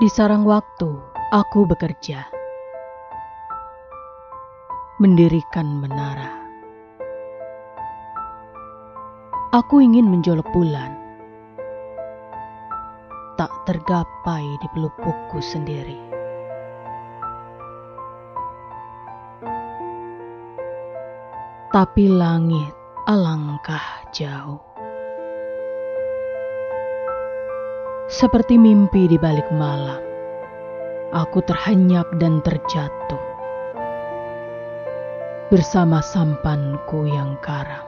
Di sarang waktu, aku bekerja. Mendirikan menara. Aku ingin menjolok bulan. Tak tergapai di pelupukku sendiri. Tapi langit alangkah jauh. Seperti mimpi di balik malam, aku terhenyak dan terjatuh bersama sampanku yang karam.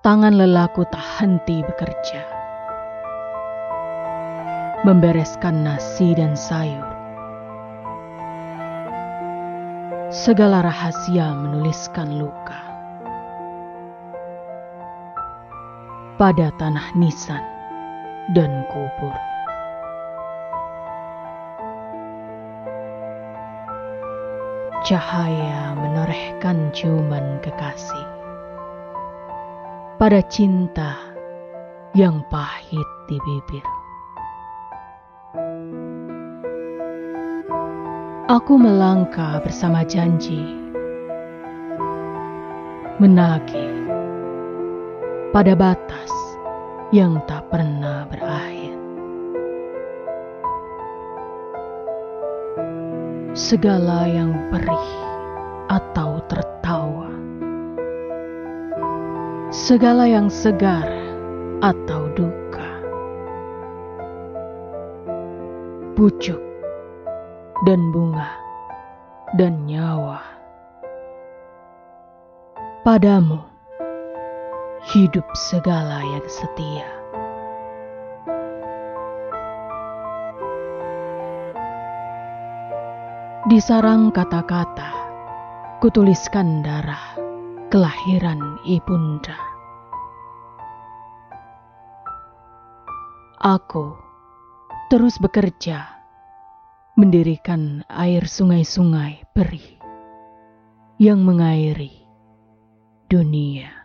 Tangan lelaku tak henti bekerja, membereskan nasi dan sayur. Segala rahasia menuliskan luka. Pada tanah nisan dan kubur. Cahaya menorehkan ciuman kekasih pada cinta yang pahit di bibir. Aku melangkah bersama janji, menagih pada batas yang tak pernah berakhir. Segala yang perih atau tertawa, segala yang segar atau duka, pucuk dan bunga dan nyawa padamu hidup segala yang setia. Di sarang kata-kata, kutuliskan darah kelahiran ibunda. Aku terus bekerja, mendirikan air sungai-sungai perih yang mengairi dunia.